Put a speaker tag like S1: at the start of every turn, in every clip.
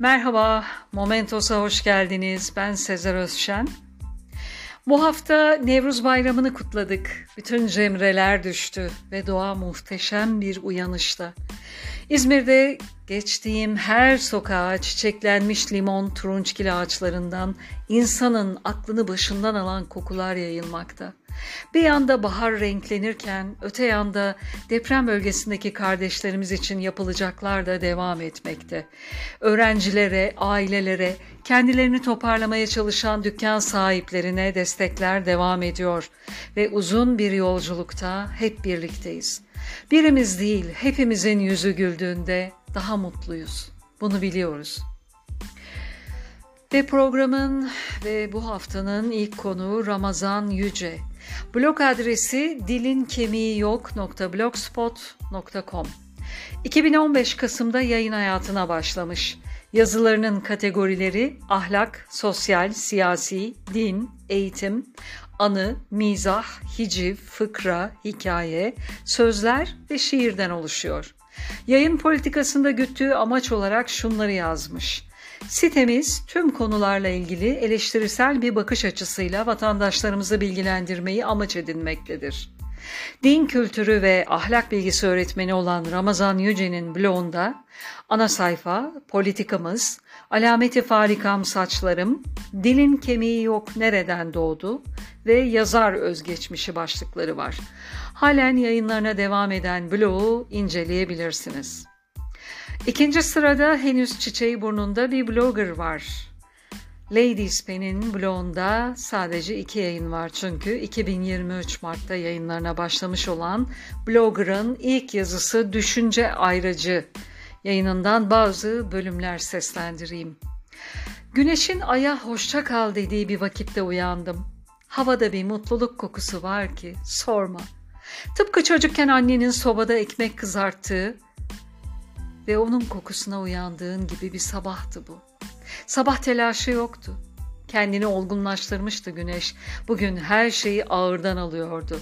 S1: Merhaba, Momentos'a hoş geldiniz. Ben Sezer Özşen. Bu hafta Nevruz Bayramı'nı kutladık. Bütün cemreler düştü ve doğa muhteşem bir uyanışta. İzmir'de geçtiğim her sokağa çiçeklenmiş limon turunçgil ağaçlarından insanın aklını başından alan kokular yayılmakta. Bir yanda bahar renklenirken öte yanda deprem bölgesindeki kardeşlerimiz için yapılacaklar da devam etmekte. Öğrencilere, ailelere, kendilerini toparlamaya çalışan dükkan sahiplerine destekler devam ediyor ve uzun bir yolculukta hep birlikteyiz. Birimiz değil, hepimizin yüzü güldüğünde daha mutluyuz. Bunu biliyoruz. Ve programın ve bu haftanın ilk konuğu Ramazan Yüce. Blog adresi dilinkemiğiyok.blogspot.com 2015 Kasım'da yayın hayatına başlamış. Yazılarının kategorileri ahlak, sosyal, siyasi, din, eğitim, anı, mizah, hiciv, fıkra, hikaye, sözler ve şiirden oluşuyor. Yayın politikasında güttüğü amaç olarak şunları yazmış. Sitemiz tüm konularla ilgili eleştirisel bir bakış açısıyla vatandaşlarımızı bilgilendirmeyi amaç edinmektedir. Din kültürü ve ahlak bilgisi öğretmeni olan Ramazan Yüce'nin blogunda ana sayfa, politikamız, alameti farikam saçlarım, dilin kemiği yok nereden doğdu ve yazar özgeçmişi başlıkları var. Halen yayınlarına devam eden blogu inceleyebilirsiniz. İkinci sırada henüz çiçeği burnunda bir blogger var. Ladies Pen'in blogunda sadece iki yayın var çünkü 2023 Mart'ta yayınlarına başlamış olan blogger'ın ilk yazısı Düşünce Ayrıcı yayınından bazı bölümler seslendireyim. Güneşin aya hoşça kal dediği bir vakitte uyandım. Havada bir mutluluk kokusu var ki sorma. Tıpkı çocukken annenin sobada ekmek kızarttığı ve onun kokusuna uyandığın gibi bir sabahtı bu. Sabah telaşı yoktu. Kendini olgunlaştırmıştı güneş. Bugün her şeyi ağırdan alıyordu.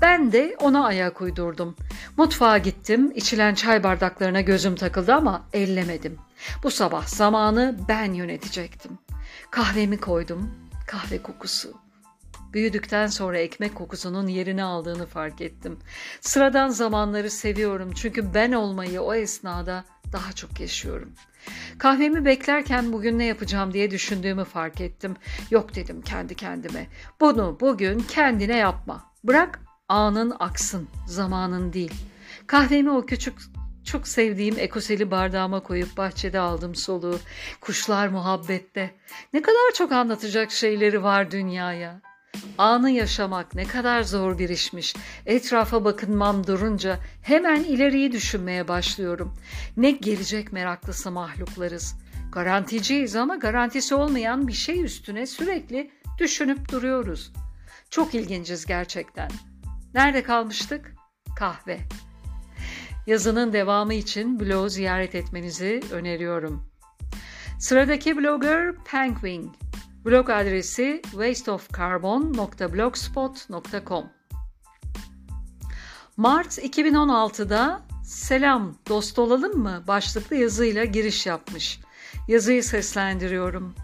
S1: Ben de ona ayak uydurdum. Mutfağa gittim, içilen çay bardaklarına gözüm takıldı ama ellemedim. Bu sabah zamanı ben yönetecektim. Kahvemi koydum, kahve kokusu. Büyüdükten sonra ekmek kokusunun yerini aldığını fark ettim. Sıradan zamanları seviyorum çünkü ben olmayı o esnada daha çok yaşıyorum. Kahvemi beklerken bugün ne yapacağım diye düşündüğümü fark ettim. Yok dedim kendi kendime. Bunu bugün kendine yapma. Bırak anın aksın, zamanın değil. Kahvemi o küçük çok sevdiğim ekoseli bardağıma koyup bahçede aldım soluğu. Kuşlar muhabbette. Ne kadar çok anlatacak şeyleri var dünyaya. Anı yaşamak ne kadar zor bir işmiş. Etrafa bakınmam durunca hemen ileriyi düşünmeye başlıyorum. Ne gelecek meraklısı mahluklarız. Garanticiyiz ama garantisi olmayan bir şey üstüne sürekli düşünüp duruyoruz. Çok ilginciz gerçekten. Nerede kalmıştık? Kahve. Yazının devamı için blogu ziyaret etmenizi öneriyorum. Sıradaki blogger Penguin. Blog adresi wasteofcarbon.blogspot.com Mart 2016'da Selam dost olalım mı başlıklı yazıyla giriş yapmış. Yazıyı seslendiriyorum.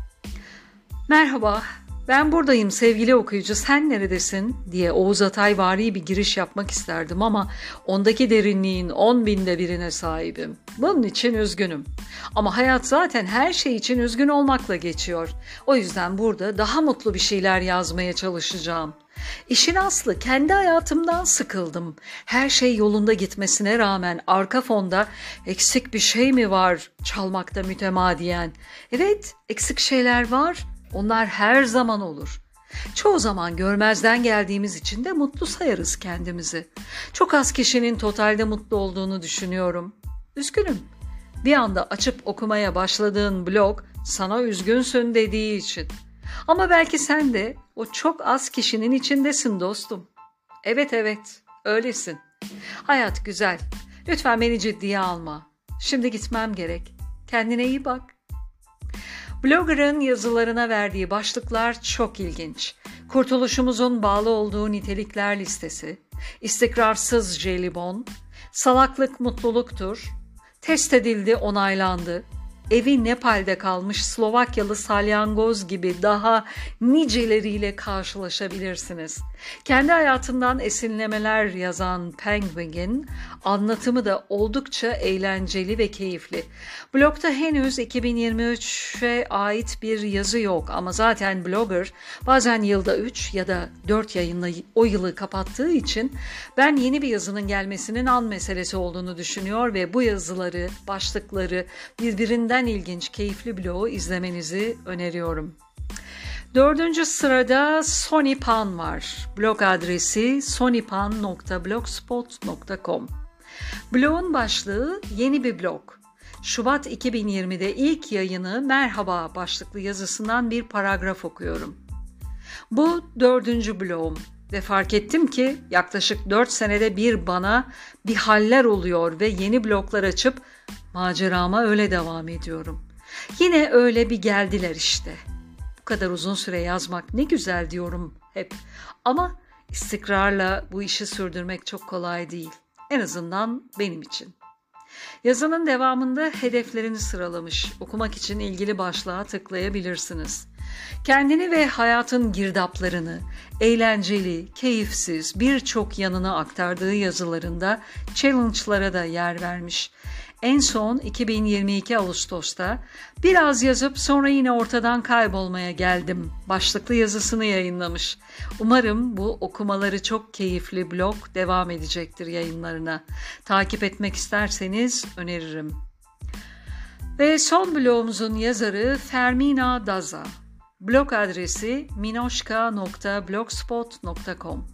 S1: Merhaba, ben buradayım sevgili okuyucu sen neredesin diye Oğuz Atayvari bir giriş yapmak isterdim ama ondaki derinliğin on binde birine sahibim. Bunun için üzgünüm. Ama hayat zaten her şey için üzgün olmakla geçiyor. O yüzden burada daha mutlu bir şeyler yazmaya çalışacağım. İşin aslı kendi hayatımdan sıkıldım. Her şey yolunda gitmesine rağmen arka fonda eksik bir şey mi var çalmakta mütemadiyen? Evet eksik şeyler var onlar her zaman olur. Çoğu zaman görmezden geldiğimiz için de mutlu sayarız kendimizi. Çok az kişinin totalde mutlu olduğunu düşünüyorum. Üzgünüm. Bir anda açıp okumaya başladığın blog sana üzgünsün dediği için. Ama belki sen de o çok az kişinin içindesin dostum. Evet evet, öylesin. Hayat güzel. Lütfen beni ciddiye alma. Şimdi gitmem gerek. Kendine iyi bak. Blogger'ın yazılarına verdiği başlıklar çok ilginç. Kurtuluşumuzun bağlı olduğu nitelikler listesi, istikrarsız jelibon, salaklık mutluluktur, test edildi, onaylandı, evi Nepal'de kalmış Slovakyalı salyangoz gibi daha niceleriyle karşılaşabilirsiniz. Kendi hayatından esinlemeler yazan Penguin anlatımı da oldukça eğlenceli ve keyifli. Blogda henüz 2023'e ait bir yazı yok ama zaten blogger bazen yılda 3 ya da 4 yayınla o yılı kapattığı için ben yeni bir yazının gelmesinin an meselesi olduğunu düşünüyor ve bu yazıları, başlıkları birbirinden ilginç, keyifli blogu izlemenizi öneriyorum. Dördüncü sırada Sonipan var. Blog adresi sonipan.blogspot.com Blogun başlığı yeni bir blog. Şubat 2020'de ilk yayını Merhaba başlıklı yazısından bir paragraf okuyorum. Bu dördüncü blogum ve fark ettim ki yaklaşık 4 senede bir bana bir haller oluyor ve yeni bloklar açıp macerama öyle devam ediyorum. Yine öyle bir geldiler işte. Bu kadar uzun süre yazmak ne güzel diyorum hep. Ama istikrarla bu işi sürdürmek çok kolay değil. En azından benim için. Yazının devamında hedeflerini sıralamış. Okumak için ilgili başlığa tıklayabilirsiniz. Kendini ve hayatın girdaplarını, eğlenceli, keyifsiz birçok yanına aktardığı yazılarında challenge'lara da yer vermiş. En son 2022 Ağustos'ta biraz yazıp sonra yine ortadan kaybolmaya geldim başlıklı yazısını yayınlamış. Umarım bu okumaları çok keyifli blog devam edecektir yayınlarına. Takip etmek isterseniz öneririm. Ve son blogumuzun yazarı Fermina Daza. Blog adresi minoşka.blogspot.com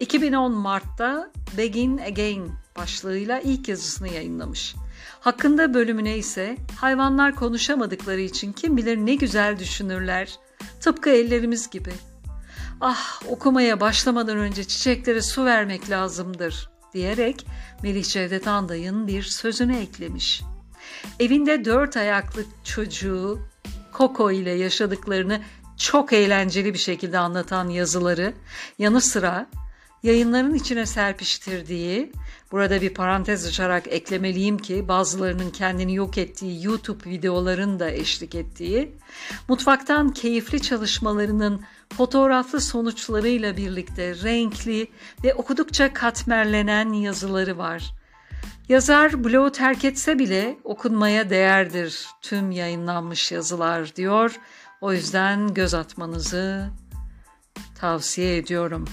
S1: 2010 Mart'ta Begin Again başlığıyla ilk yazısını yayınlamış. Hakkında bölümüne ise hayvanlar konuşamadıkları için kim bilir ne güzel düşünürler. Tıpkı ellerimiz gibi. Ah okumaya başlamadan önce çiçeklere su vermek lazımdır diyerek Melih Cevdet Anday'ın bir sözünü eklemiş. Evinde dört ayaklı çocuğu Coco ile yaşadıklarını çok eğlenceli bir şekilde anlatan yazıları yanı sıra yayınların içine serpiştirdiği, burada bir parantez açarak eklemeliyim ki bazılarının kendini yok ettiği YouTube videoların da eşlik ettiği, mutfaktan keyifli çalışmalarının fotoğraflı sonuçlarıyla birlikte renkli ve okudukça katmerlenen yazıları var. Yazar bloğu terk etse bile okunmaya değerdir tüm yayınlanmış yazılar diyor. O yüzden göz atmanızı tavsiye ediyorum.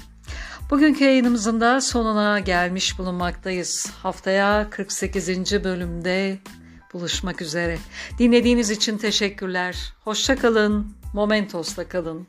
S1: Bugünkü yayınımızın da sonuna gelmiş bulunmaktayız. Haftaya 48. bölümde buluşmak üzere. Dinlediğiniz için teşekkürler. Hoşça kalın. Momentos'ta kalın.